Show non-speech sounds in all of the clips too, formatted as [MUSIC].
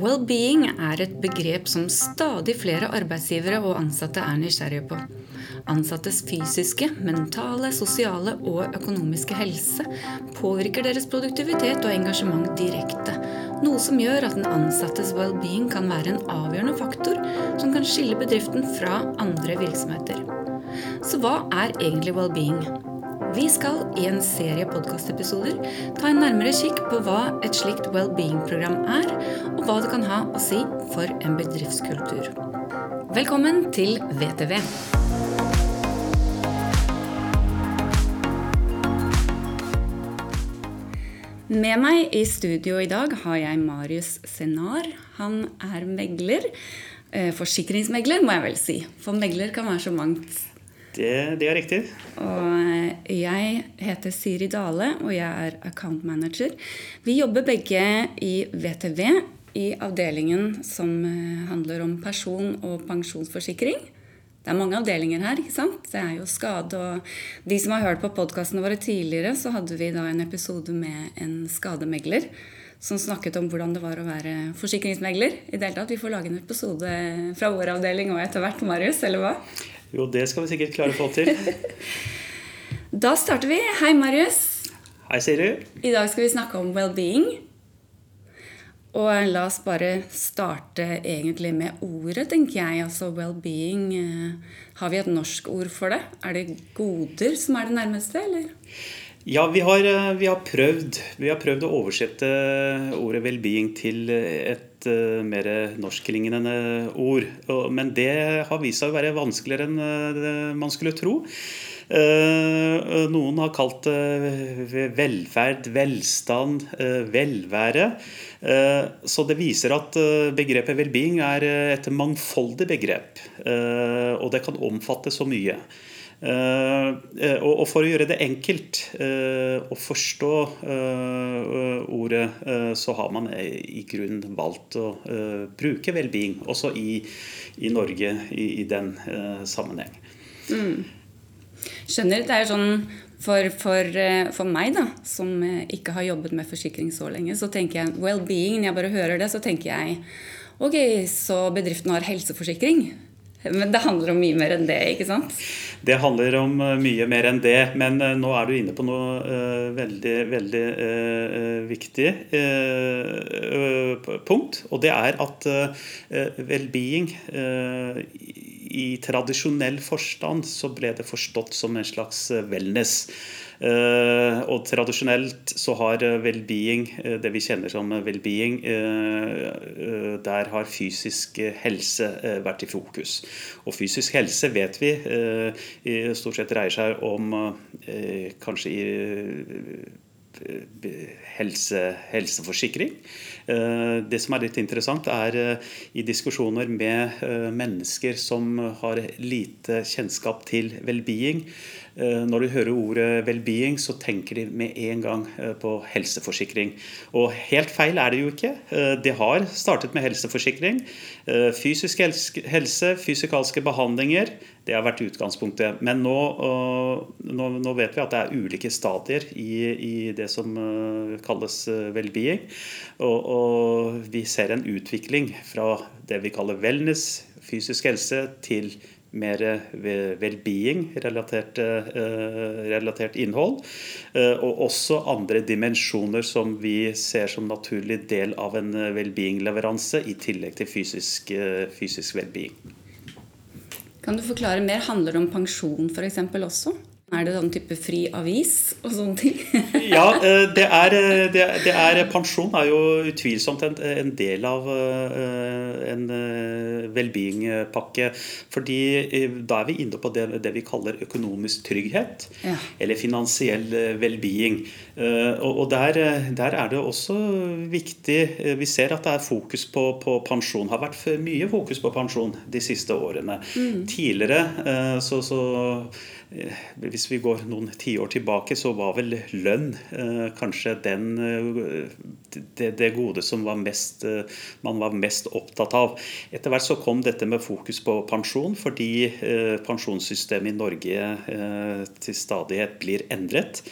Well-being er et begrep som stadig flere arbeidsgivere og ansatte er nysgjerrige på. Ansattes fysiske, mentale, sosiale og økonomiske helse påvirker deres produktivitet og engasjement direkte, noe som gjør at den ansattes well-being kan være en avgjørende faktor som kan skille bedriften fra andre virksomheter. Så hva er egentlig well-being? Vi skal i en serie podkastepisoder ta en nærmere kikk på hva et slikt well-being-program er, og hva det kan ha å si for en bedriftskultur. Velkommen til VTV. Med meg i studio i dag har jeg Marius Senar. Han er megler. Eh, forsikringsmegler, må jeg vel si. For megler kan være så mangt. Det, det, er riktig. Og jeg heter Siri Dale, og jeg er account manager. Vi jobber begge i VTV, i avdelingen som eh, handler om person- og pensjonsforsikring. Det er mange avdelinger her. ikke sant? Det er jo skade og De som har hørt på podkastene våre tidligere, så hadde vi da en episode med en skademegler som snakket om hvordan det var å være forsikringsmegler. I det hele tatt, Vi får lage en episode fra vår avdeling og etter hvert, Marius, eller hva? Jo, det skal vi sikkert klare å få til. [LAUGHS] da starter vi. Hei, Marius. Hei, Siri. I dag skal vi snakke om well-being. Og la oss bare starte egentlig med ordet, tenker jeg. Altså well-being. Eh, har vi et norsk ord for det? Er det goder som er det nærmeste, eller? Ja, vi har, eh, vi har, prøvd, vi har prøvd å oversette ordet well-being til et uh, mer norsklingende ord. Men det har vist seg å være vanskeligere enn uh, man skulle tro. Uh, noen har kalt det velferd, velstand, velvære. Så det viser at begrepet well-being er et mangfoldig begrep. Og det kan omfatte så mye. Eh, eh, og for å gjøre det enkelt eh, å forstå ordet, så har man i grunnen valgt å bruke well-being, også i, i Norge i, i den sammenheng. Mm. Skjønner. Det er sånn for, for, for, meg, da, som ikke har jobbet med forsikring så lenge, så tenker jeg well-being. Når jeg bare hører det, så tenker jeg ok, så bedriften har helseforsikring. Men det handler om mye mer enn det, ikke sant? Det handler om eh, mye mer enn det. Men uh, nå er du inne på noe uh, veldig, veldig uh, viktig punkt. Og det er at well-being i tradisjonell forstand så ble det forstått som en slags wellness. Eh, og tradisjonelt så har eh, well-being, eh, det vi kjenner som well-being, der har fysisk helse vært i fokus. Og fysisk helse vet vi stort sett dreier seg om kanskje i helse, helseforsikring. Det som er litt interessant, er i diskusjoner med mennesker som har lite kjennskap til well-being, når de hører ordet well-being, så tenker de med en gang eh, på helseforsikring. Og helt feil er det jo ikke. Eh, de har startet med helseforsikring. Fysisk helse, fysikalske behandlinger, det har vært utgangspunktet. Men nå, nå vet vi at det er ulike stadier i, i det som kalles well-being. Og, og vi ser en utvikling fra det vi kaller wellness, fysisk helse, til mer well-being-relatert eh, relatert innhold. Eh, og også andre dimensjoner som vi ser som naturlig del av en eh, well-being-leveranse, i tillegg til fysisk, fysisk well-being. Kan du forklare mer? Handler det om pensjon f.eks. også? Er det sånn type fri avis og sånne ting? [LAUGHS] ja, eh, det er, eh, det, det er, Pensjon er jo utvilsomt en, en del av eh, en well-being-pakke. Fordi da er vi inne på det, det vi kaller økonomisk trygghet. Ja. Eller finansiell well-being. Og, der, der, er det også viktig Vi ser at det er fokus på, på pensjon. har vært mye fokus på pensjon de siste årene. Mm. Tidligere så, så Eh, hvis vi går noen tiår tilbake, så var vel lønn eh, kanskje den, eh, det, det, gode som var mest, man var mest opptatt av. Etter hvert så kom dette med fokus på pensjon, fordi pensjonssystemet i Norge til stadighet blir endret.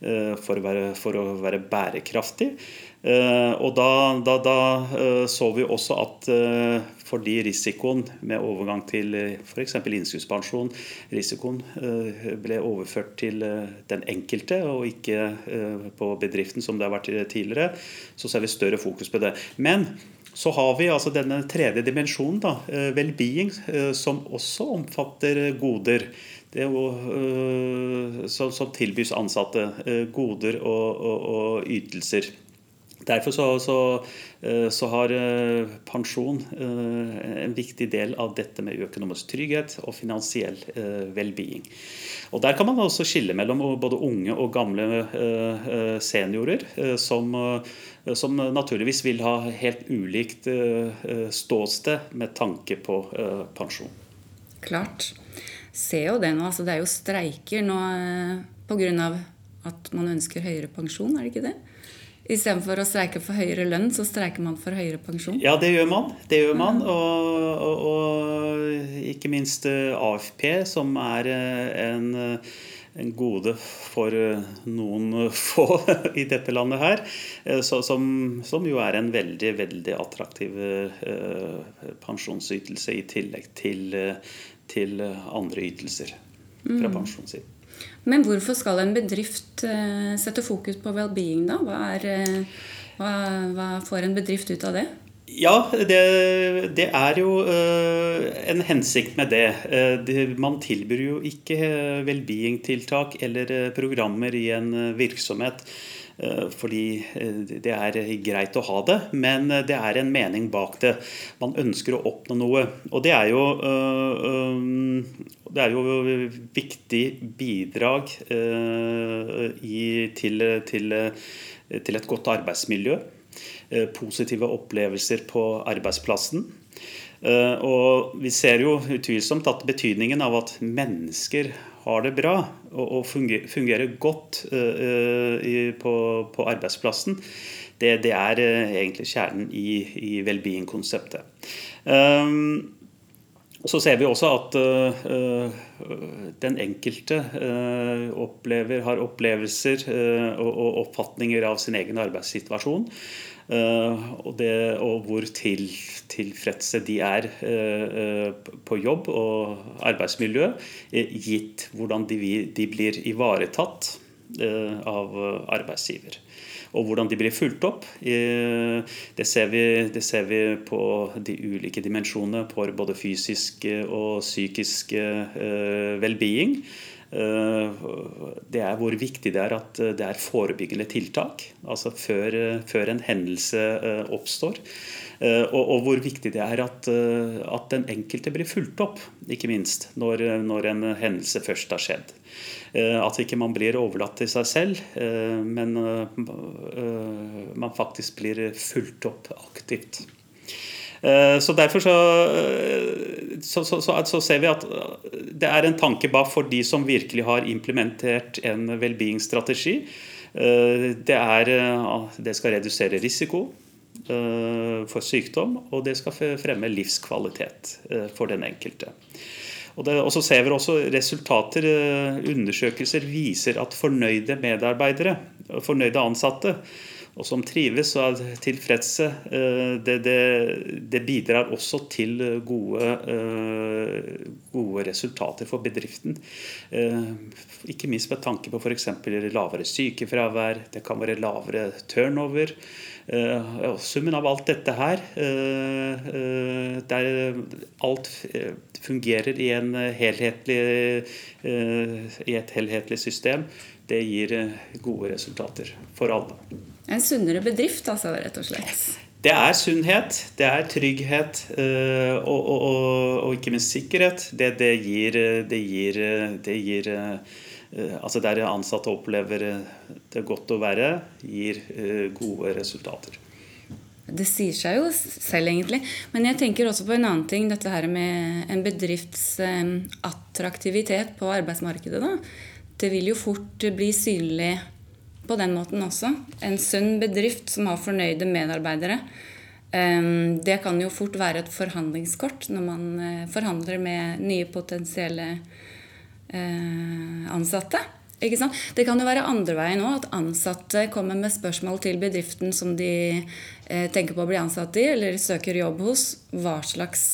For å være, for å være bærekraftig. Og da, da, da, så vi også at fordi risikoen med overgang til f.eks. innskuddspensjon, risikoen ble overført til den enkelte og ikke på bedriften som det har vært tidligere, så ser vi større fokus på det. Men så har vi altså denne tredje dimensjonen, da, well-being, som også omfatter goder jo, uh, som, som, tilbys ansatte. Uh, goder og, og, og, ytelser. Derfor så, så, uh, så har pensjon en viktig del av dette med økonomisk trygghet og finansiell well-being. Og Der kan man også skille mellom både unge og gamle seniorer, som, som naturligvis vil ha helt ulikt ståsted med tanke på pensjon. Klart ser jo det nå. Altså, det er jo streiker nå eh, pga. at man ønsker høyere pensjon, er det ikke det? Istedenfor å streike for høyere lønn, så streiker man for høyere pensjon? Ja, det gjør man. Det gjør man. Og, og, og ikke minst eh, AFP, som er eh, en, en gode for noen [LAUGHS] få i dette landet her. Så, som, som, jo er en veldig, veldig attraktiv pensjonsytelse i tillegg til til eh, andre ytelser fra mm. sin. Men hvorfor skal en bedrift eh, sette fokus på well-being, da? Hva, er, eh, hva, hva, får en bedrift ut av det? Ja, det, det er jo en hensikt med det. man tilbyr jo ikke well-being-tiltak eller programmer i en virksomhet fordi eh, det er greit å ha det, men eh, det er en mening bak det. Man ønsker å oppnå noe. Og det er jo, det er jo viktig bidrag i, til, til, til et godt arbeidsmiljø. Positive opplevelser på arbeidsplassen. Og vi ser jo utvilsomt at betydningen av at mennesker har det bra og fungerer godt eh, på, på arbeidsplassen, det, er eh, egentlig kjernen i, i well-being-konseptet. Um, så ser vi også at den enkelte opplever, har opplevelser og, oppfatninger av sin egen arbeidssituasjon. Og, det, og, hvor til, tilfredse de er på jobb og arbeidsmiljø, gitt hvordan de, de blir ivaretatt av arbeidsgiver og hvordan de blir fulgt opp. Det ser vi, det ser vi på de ulike dimensjonene på både fysisk og psykisk eh, well-being. Eh, det er hvor viktig det er at det er forebyggende tiltak, altså før, før en hendelse eh, oppstår. Og, og, hvor viktig det er at, at, den enkelte blir fulgt opp, ikke minst, når, når en hendelse først har skjedd. Eh, at ikke man blir overlatt til seg selv, eh, men eh, man faktisk blir fulgt opp aktivt. Så Derfor så, så, så, så, ser vi at det er en tanke bak for de som virkelig har implementert en well-being-strategi. Det, det skal redusere risiko for sykdom, og det skal fremme livskvalitet for den enkelte. Og, det, og så ser vi også resultater, eh, undersøkelser viser at fornøyde medarbeidere, fornøyde ansatte, og som trives og er tilfredse, eh, det, det, det bidrar også til gode, eh, gode, resultater for bedriften. Ikke minst med tanke på f.eks. lavere sykefravær, det kan være lavere turnover. Summen av alt dette her, der alt fungerer i, i et helhetlig system, det gir gode resultater for alle. En sunnere bedrift, altså, rett og slett. Det er sunnhet, det er trygghet eh, og, og, og, og ikke minst sikkerhet. Det, det gir, det gir, det gir eh, Altså der ansatte opplever det godt å være, gir eh, gode resultater. Det sier seg jo selv, egentlig. Men jeg tenker også på en annen ting. Dette her med en bedrifts attraktivitet på arbeidsmarkedet. Da. Det vil jo fort bli synlig på den måten også. En sunn bedrift som har fornøyde medarbeidere. Ehm, det kan jo fort være et forhandlingskort når man eh, forhandler med nye potensielle eh, ansatte. Ikke sant? Det kan jo være andre veien òg, at ansatte kommer med spørsmål til bedriften som de eh, tenker på å bli ansatt i, eller søker jobb hos. Hva slags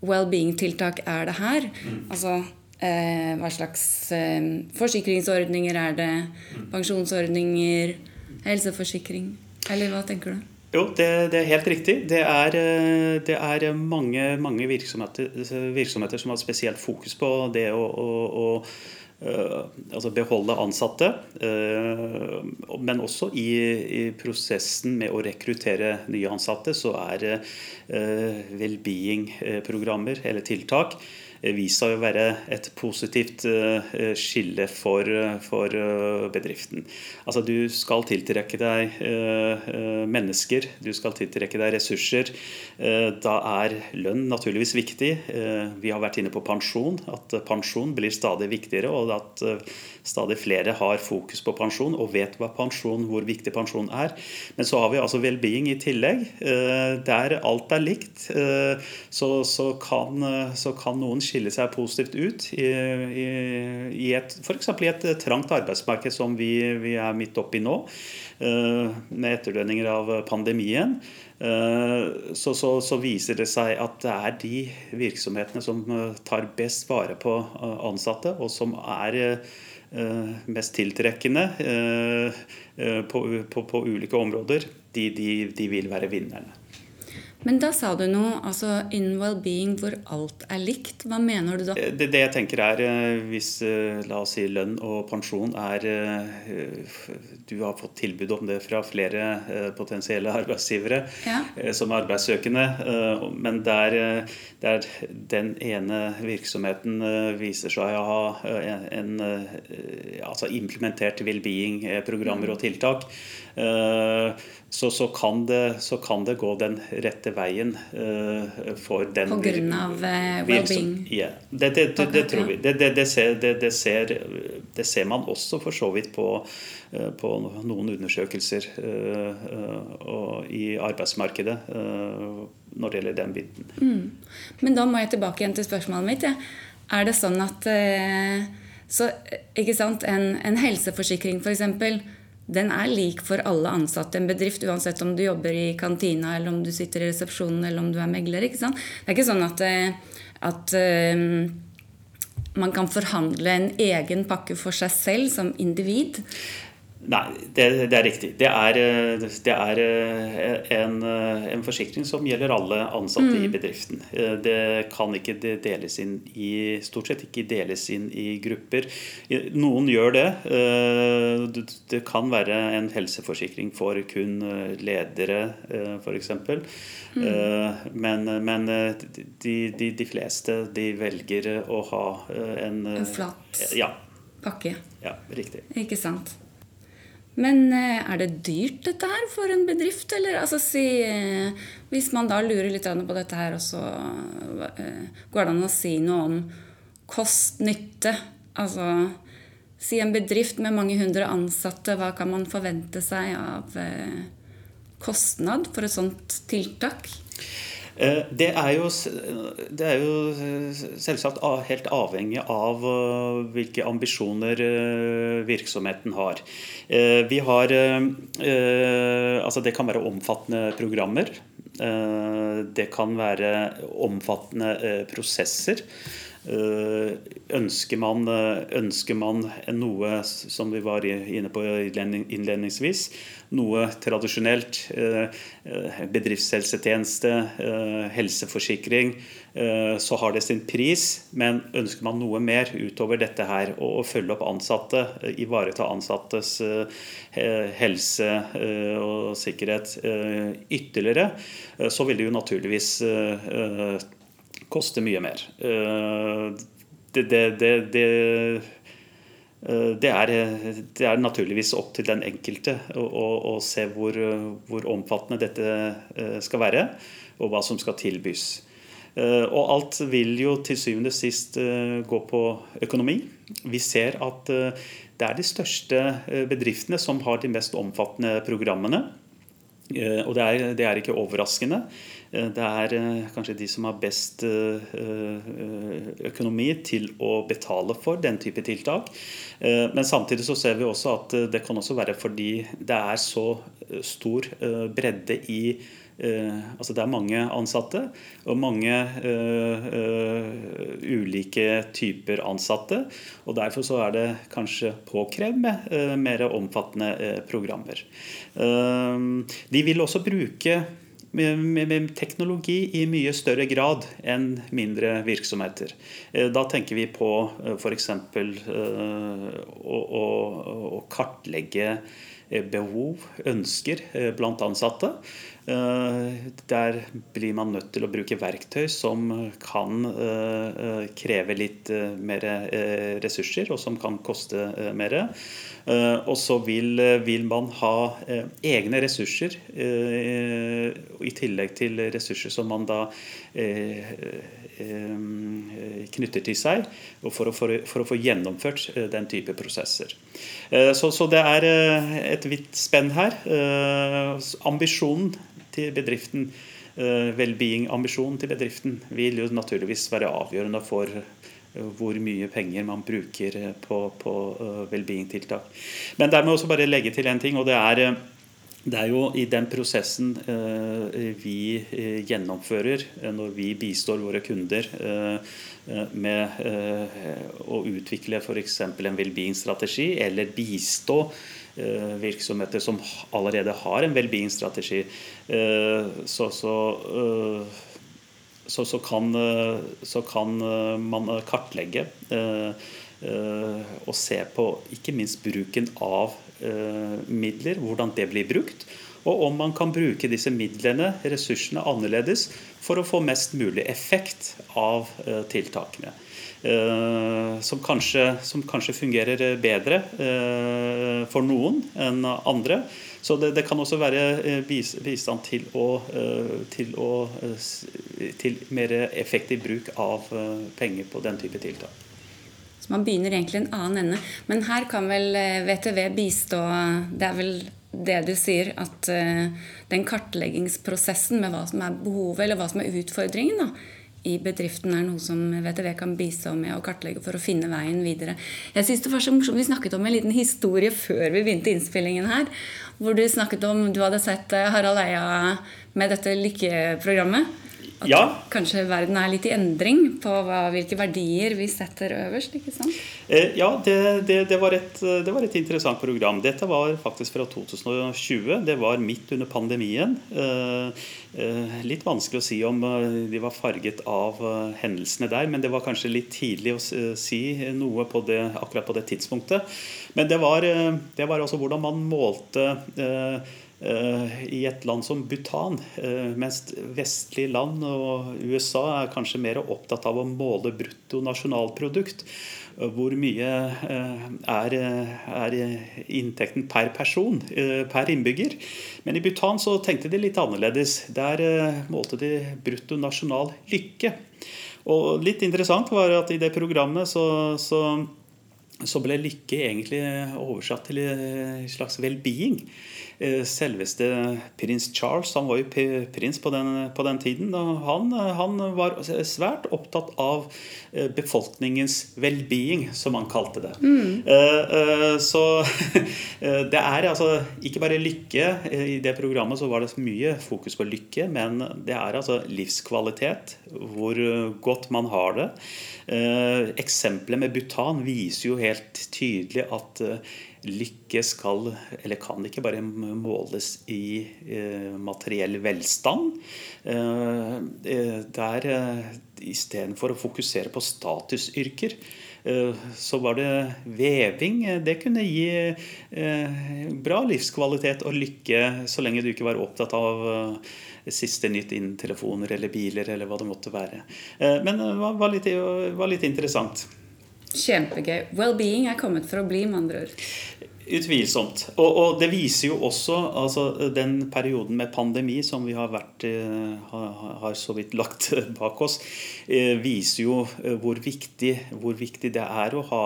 well-being-tiltak er det her? Mm. Altså, hva slags eh, forsikringsordninger er det? Mm. Pensjonsordninger? Helseforsikring? Eller hva tenker du? Jo, det, det, er helt riktig. Det er, eh, det er mange, mange virksomheter, virksomheter, som har spesielt fokus på det å, å, å altså beholde ansatte. Men også i, i, prosessen med å rekruttere nye ansatte, så er uh, well-being-programmer eller tiltak Eh, vist seg å være et positivt eh, skille for, for eh, bedriften. Altså Du skal tiltrekke deg mennesker, du skal tiltrekke deg ressurser. Da er lønn naturligvis viktig. Vi har vært inne på pensjon, at pensjon blir stadig viktigere. og at stadig flere har fokus på pensjon og vet hva pensjon, hvor viktig pensjon er. Men så har vi altså well-being i tillegg. Der alt er likt, så, så, kan, så kan noen skille seg positivt ut i, i, i et, f.eks. i et trangt arbeidsmarked som vi, vi er midt oppi nå, eh, med etterdønninger av pandemien. Eh, så, så, så, viser det seg at det er de virksomhetene som eh, tar best vare på ansatte, og som er mest tiltrekkende på, på, på ulike områder, de, de, de vil være vinnerne. Men da sa du noe, altså in well-being hvor alt er likt. Hva mener du da? Eh, det, det jeg tenker er eh, hvis eh, la oss si lønn og pensjon er Du har fått tilbud om det fra flere potensielle arbeidsgivere ja. som arbeidssøkende, men der, der, den ene virksomheten viser seg å ha en, en altså implementert well-being-programmer og tiltak, så, så, kan det, så kan det gå den rette veien uh, for den På grunn av uh, well-being? Yeah. Det, det, det, det, tror vi. Det, ser, ser, det, ser, man også for så vidt på, på noen undersøkelser i arbeidsmarkedet når det gjelder den biten. Mm. Men da må jeg tilbake igjen til spørsmålet mitt. Ja. Er det sånn at så, ikke sant, En, en helseforsikring f.eks den er lik for alle ansatte i en bedrift, uansett om du jobber i kantina, eller om du sitter i resepsjonen, eller om du er megler. ikke sant? Det er ikke sånn at, eh, at um, man kan forhandle en egen pakke for seg selv som individ. Nei, det, det, er riktig. Det er, eh, det er eh, en, eh, en, forsikring som gjelder alle ansatte mm. i bedriften. Det kan ikke deles inn i Stort sett ikke deles inn i grupper. Noen gjør det. Det kan være en helseforsikring for kun ledere, f.eks. Mm. Men, men de, de, de, fleste de velger å ha en En flat ja. pakke. Ja, riktig. Ikke sant. Men eh, er det dyrt dette her for en bedrift? Eller altså si eh, Hvis man da lurer litt på dette her, og så eh, går det an å si noe om kost-nytte? Altså si en bedrift med mange hundre ansatte, hva kan man forvente seg av kostnad for et sånt tiltak? Eh, det er, jo, det er jo eh, selvsagt helt avhengig av eh, hvilke ambisjoner virksomheten har. Vi har Altså det kan være omfattende programmer. Det kan være omfattende prosesser. Eh, ønsker man, eh, ønsker man, noe som vi var inne på innledningsvis, noe tradisjonelt, eh, bedriftshelsetjeneste, helseforsikring, så har det sin pris. Men ønsker man noe mer utover dette her, å følge opp ansatte, ivareta ansattes helse og sikkerhet ytterligere, så vil det jo naturligvis koster mye mer. Eh, det, det, det, eh, det er, det, er, naturligvis opp til den enkelte å, å, å se hvor, hvor, omfattende dette eh, skal være, og hva som skal tilbys. Og alt vil jo til syvende og sist gå på økonomi. Vi ser at det er de største bedriftene som har de mest omfattende programmene. Og det er, det er ikke overraskende. Det er kanskje de som har best økonomi til å betale for den type tiltak. Men samtidig så ser vi også at det kan også være fordi det er så stor bredde i altså det er mange ansatte og mange uh, uh, ulike typer ansatte. og Derfor så er det kanskje påkrevd med mer omfattende programmer. de vil også bruke med, teknologi i mye større grad enn mindre virksomheter. Da tenker vi på f.eks. Å, å, å kartlegge behov, ønsker blant ansatte. Eh, der blir man nødt til å bruke verktøy som kan eh, kreve litt eh, mer ressurser, og som kan koste mer. Og så vil, vil man ha egne ressurser i tillegg til ressurser som man da knytter til seg for å, for, for å få gjennomført den type prosesser. Så, så det er et vidt spenn her. Ambisjonen til bedriften, eh, well-being-ambisjonen til bedriften, vil jo naturligvis være avgjørende for eh, hvor mye penger man bruker eh, på, på well-being-tiltak. Men der må jeg også bare legge til en ting. og det er det er jo i den prosessen vi gjennomfører når vi bistår våre kunder med å utvikle f.eks. en well-being-strategi, eller bistå virksomheter som allerede har en well-being-strategi, eh, så, så, eh, så, så, kan, så kan man kartlegge og se på ikke minst bruken av midler, hvordan det blir brukt. Og om man kan bruke disse midlene, ressursene, annerledes for å få mest mulig effekt av tiltakene. Eh, som kanskje, som kanskje, fungerer bedre eh, for noen enn andre. Så det, det kan også være eh, bistand til, å, til, å, til mer effektiv bruk av penger på den type tiltak. Så man begynner egentlig en annen ende. Men her kan vel VTV bistå Det er vel det du sier, at den kartleggingsprosessen med hva som er behovet, eller hva som er utfordringen, da, i bedriften er noe som VTV kan bistå med å kartlegge for å finne veien videre. Jeg synes det var så morsomt, Vi snakket om en liten historie før vi begynte innspillingen her. Hvor du snakket om du hadde sett eh, Harald Eia med dette lykkeprogrammet. At ja. kanskje verden er litt i endring på hva, hvilke verdier vi setter øverst? ikke sant? Eh, ja, det, det, det, var et, det, var et, interessant program. Dette var faktisk fra 2020. Det var midt under pandemien. Eh, eh, litt vanskelig å si om de var farget av hendelsene der, men det var kanskje litt tidlig å si noe på det, akkurat på det tidspunktet. Men det var, det var også hvordan man målte Eh, i et land som Bhutan, eh, mens vestlige land og USA er kanskje mer opptatt av å måle bruttonasjonalprodukt. Eh, hvor mye er, er, inntekten per person, per innbygger. Men i Bhutan så tenkte de litt annerledes. Der målte de bruttonasjonal lykke. Og litt interessant var at i det programmet så, så, så ble lykke egentlig oversatt til en slags well-being. Eh, selveste prins Charles han var jo prins på den, på den tiden. og han, han, var svært opptatt av eh, befolkningens well-being, som han kalte det. Mm. Eh, så [LAUGHS] det er altså ikke bare lykke. I det programmet så var det mye fokus på lykke, men det er altså livskvalitet. Hvor godt man har det. Eksempelet med Bhutan viser jo helt tydelig at lykke skal, eller kan ikke bare måles i eh, materiell velstand. Eh, eh der istedenfor å fokusere på statusyrker, så var det veving. Det kunne gi bra livskvalitet og lykke så lenge du ikke var opptatt av siste nytt innen telefoner eller biler eller hva det måtte være. Men det var litt, var litt interessant. Kjempegøy. Well-being er kommet for å bli, med andre ord. Utvilsomt. Og, og, det viser jo også altså, den perioden med pandemi som vi har, vært, har, har, så vidt lagt [LAUGHS] bak oss, eh, viser jo eh, hvor viktig, hvor viktig det er å ha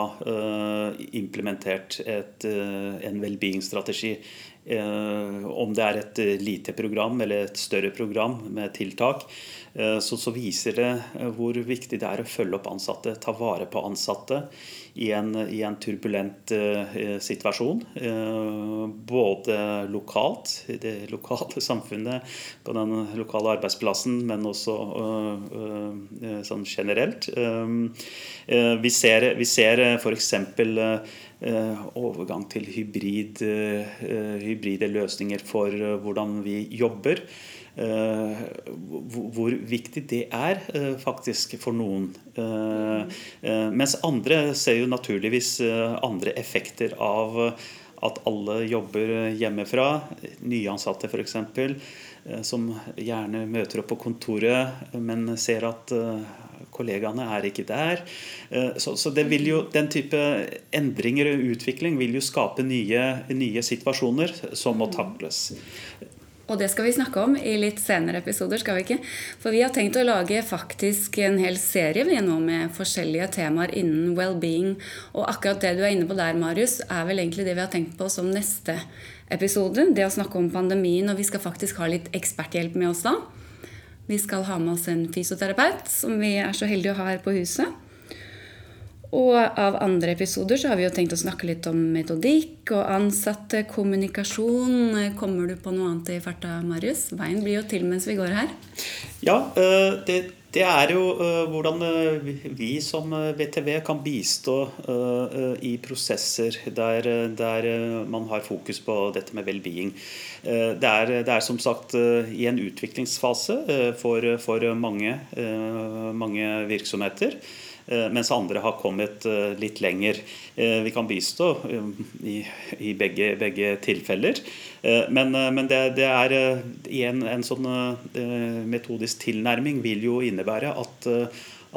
implementert et, en well-being-strategi om det er et lite program eller et større program med tiltak, så, så, viser det hvor viktig det er å følge opp ansatte, ta vare på ansatte i en, i en turbulent situasjon. Både lokalt, i det lokale [LAUGHS] samfunnet, på den lokale arbeidsplassen, men også sånn generelt. vi ser, vi ser f.eks. overgang til hybrid, hybride løsninger for hvordan vi jobber. Eh, hvor viktig det er eh, faktisk for noen. Eh, mens andre ser jo naturligvis andre effekter av at alle jobber hjemmefra. Nyansatte f.eks. Som gjerne møter opp på kontoret, men ser at kollegaene er ikke der. Så, så jo, den type endringer og utvikling vil jo skape nye, nye situasjoner som må takles. Og det skal vi snakke om i litt senere episoder, skal vi ikke? For vi har tenkt å lage faktisk en hel serie vi nå med forskjellige temaer innen well-being. Og akkurat det du er inne på der, Marius, er vel egentlig det vi har tenkt på som neste episode. Det å snakke om pandemien, og vi skal faktisk ha litt eksperthjelp med oss da. Vi skal ha med oss en fysioterapeut, som vi er så heldige å ha her på huset. Og av andre episoder så har vi jo tenkt å snakke litt om metodikk og ansatte, kommunikasjon. Kommer du på noe annet i farta, Marius? Veien blir jo til mens vi går her. Ja, eh, det, det er jo eh, hvordan eh, vi som VTV kan bistå i prosesser der, der man har fokus på dette med well-being. Det er, det er, som sagt i en utviklingsfase for, for mange, mange virksomheter. Eh, mens andre har kommet eh, litt lenger. Eh, vi kan bistå i, i begge, begge, tilfeller. Men, men det, det, er igjen en sånn metodisk tilnærming vil jo innebære at,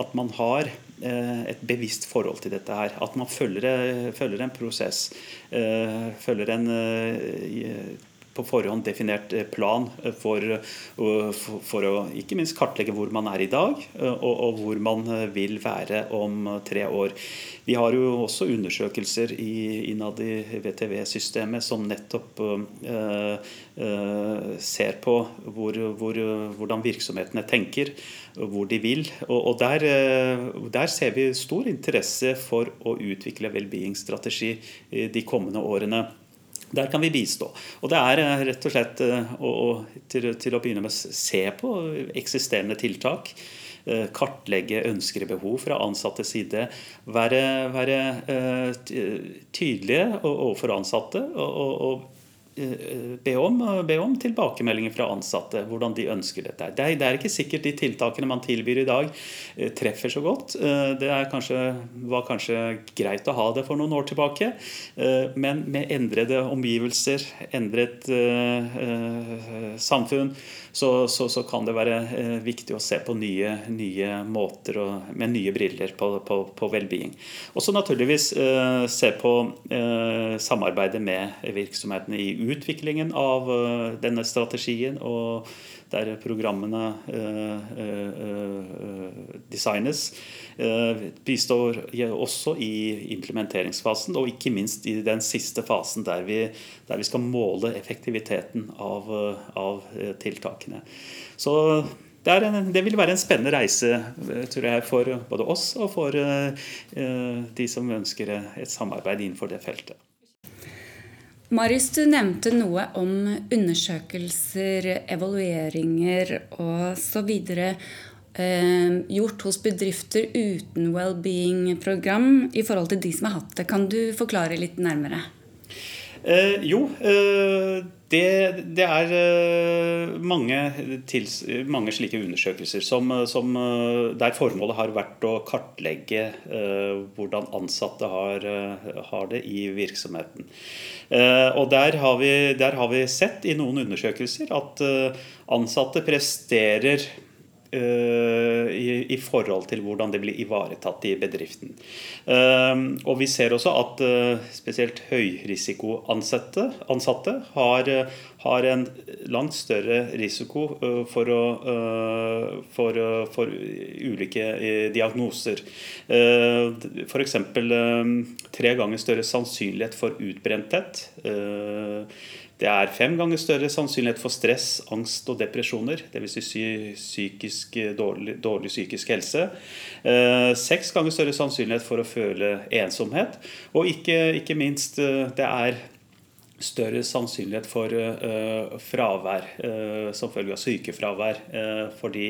at man har et bevisst forhold til dette her. At man følger, følger en prosess. Følger en på forhånd definert eh, plan eh, for, eh, for, å ikke minst kartlegge hvor man er i dag, og, og, hvor man vil være om tre år. Vi har jo også undersøkelser i, innad i VTV-systemet som nettopp uh, uh, ser på hvor, hvor, hvordan virksomhetene tenker, hvor de vil. Og, og der, der, ser vi stor interesse for å utvikle well-being-strategi de kommende årene. Der kan vi bistå. Og Det er eh, rett og slett å, å, til, til, å begynne med se på eksisterende tiltak. Eh, kartlegge ønsker og behov fra ansattes side. Være, være tydelige overfor ansatte. og, og, og be om, be om, tilbakemeldinger fra ansatte. Hvordan de ønsker dette. Det er, det er, ikke sikkert de tiltakene man tilbyr i dag, eh, treffer så godt. Eh, det kanskje, var kanskje greit å ha det for noen år tilbake. Eh, men med endrede omgivelser, endret samfunn, så, så, så kan det være viktig å se på nye, nye måter og, med nye briller på, på, på well-being. Og så naturligvis se på samarbeidet med virksomhetene i utviklingen av eh, denne strategien, og der programmene eh, eh, designes. Bistår også i implementeringsfasen, og ikke minst i den siste fasen der vi, der vi skal måle effektiviteten av, av tiltakene. Så det, en, det, vil være en spennende reise tror jeg, for både oss og for de som ønsker et samarbeid innenfor det feltet. Marius, du nevnte noe om undersøkelser, evalueringer osv. Eh, gjort hos bedrifter uten well-being-program i forhold til de som har hatt det. Kan du forklare litt nærmere? Eh, jo, eh, det, det, er eh, mange, tils, mange, slike undersøkelser som, som, eh, der formålet har vært å kartlegge uh, hvordan ansatte har, har, det i virksomheten. Og der har, vi, der har, vi, sett i noen undersøkelser at ansatte presterer Eh, i, i, forhold til hvordan det blir ivaretatt i bedriften. Eh, og vi ser også at eh, spesielt høyrisikoansatte ansatte har, har en langt større risiko for, å, for, for ulike diagnoser. F.eks. tre ganger større sannsynlighet for utbrenthet. Det er fem ganger større sannsynlighet for stress, angst og depresjoner. Dvs. Si psykisk, dårlig, dårlig, psykisk helse. Eh, seks ganger større sannsynlighet for å føle ensomhet. Og ikke, ikke minst, eh, det er større sannsynlighet for uh, fravær uh, som følge av sykefravær. Uh, fordi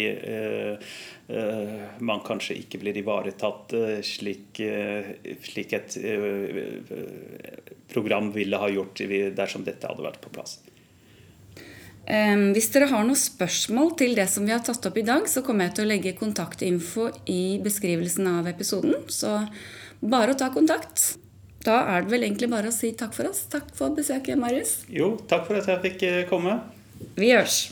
man kanskje ikke blir ivaretatt slik, slik, et program ville ha gjort dersom dette hadde vært på plass. Hvis dere har noen spørsmål til det som vi har tatt opp i dag, så kommer jeg til å legge kontaktinfo i beskrivelsen av episoden. Så bare å ta kontakt. Da er det vel egentlig bare å si takk for oss. Takk for besøket, Marius. Jo, takk for at jeg fikk eh, komme. Vi gjørs.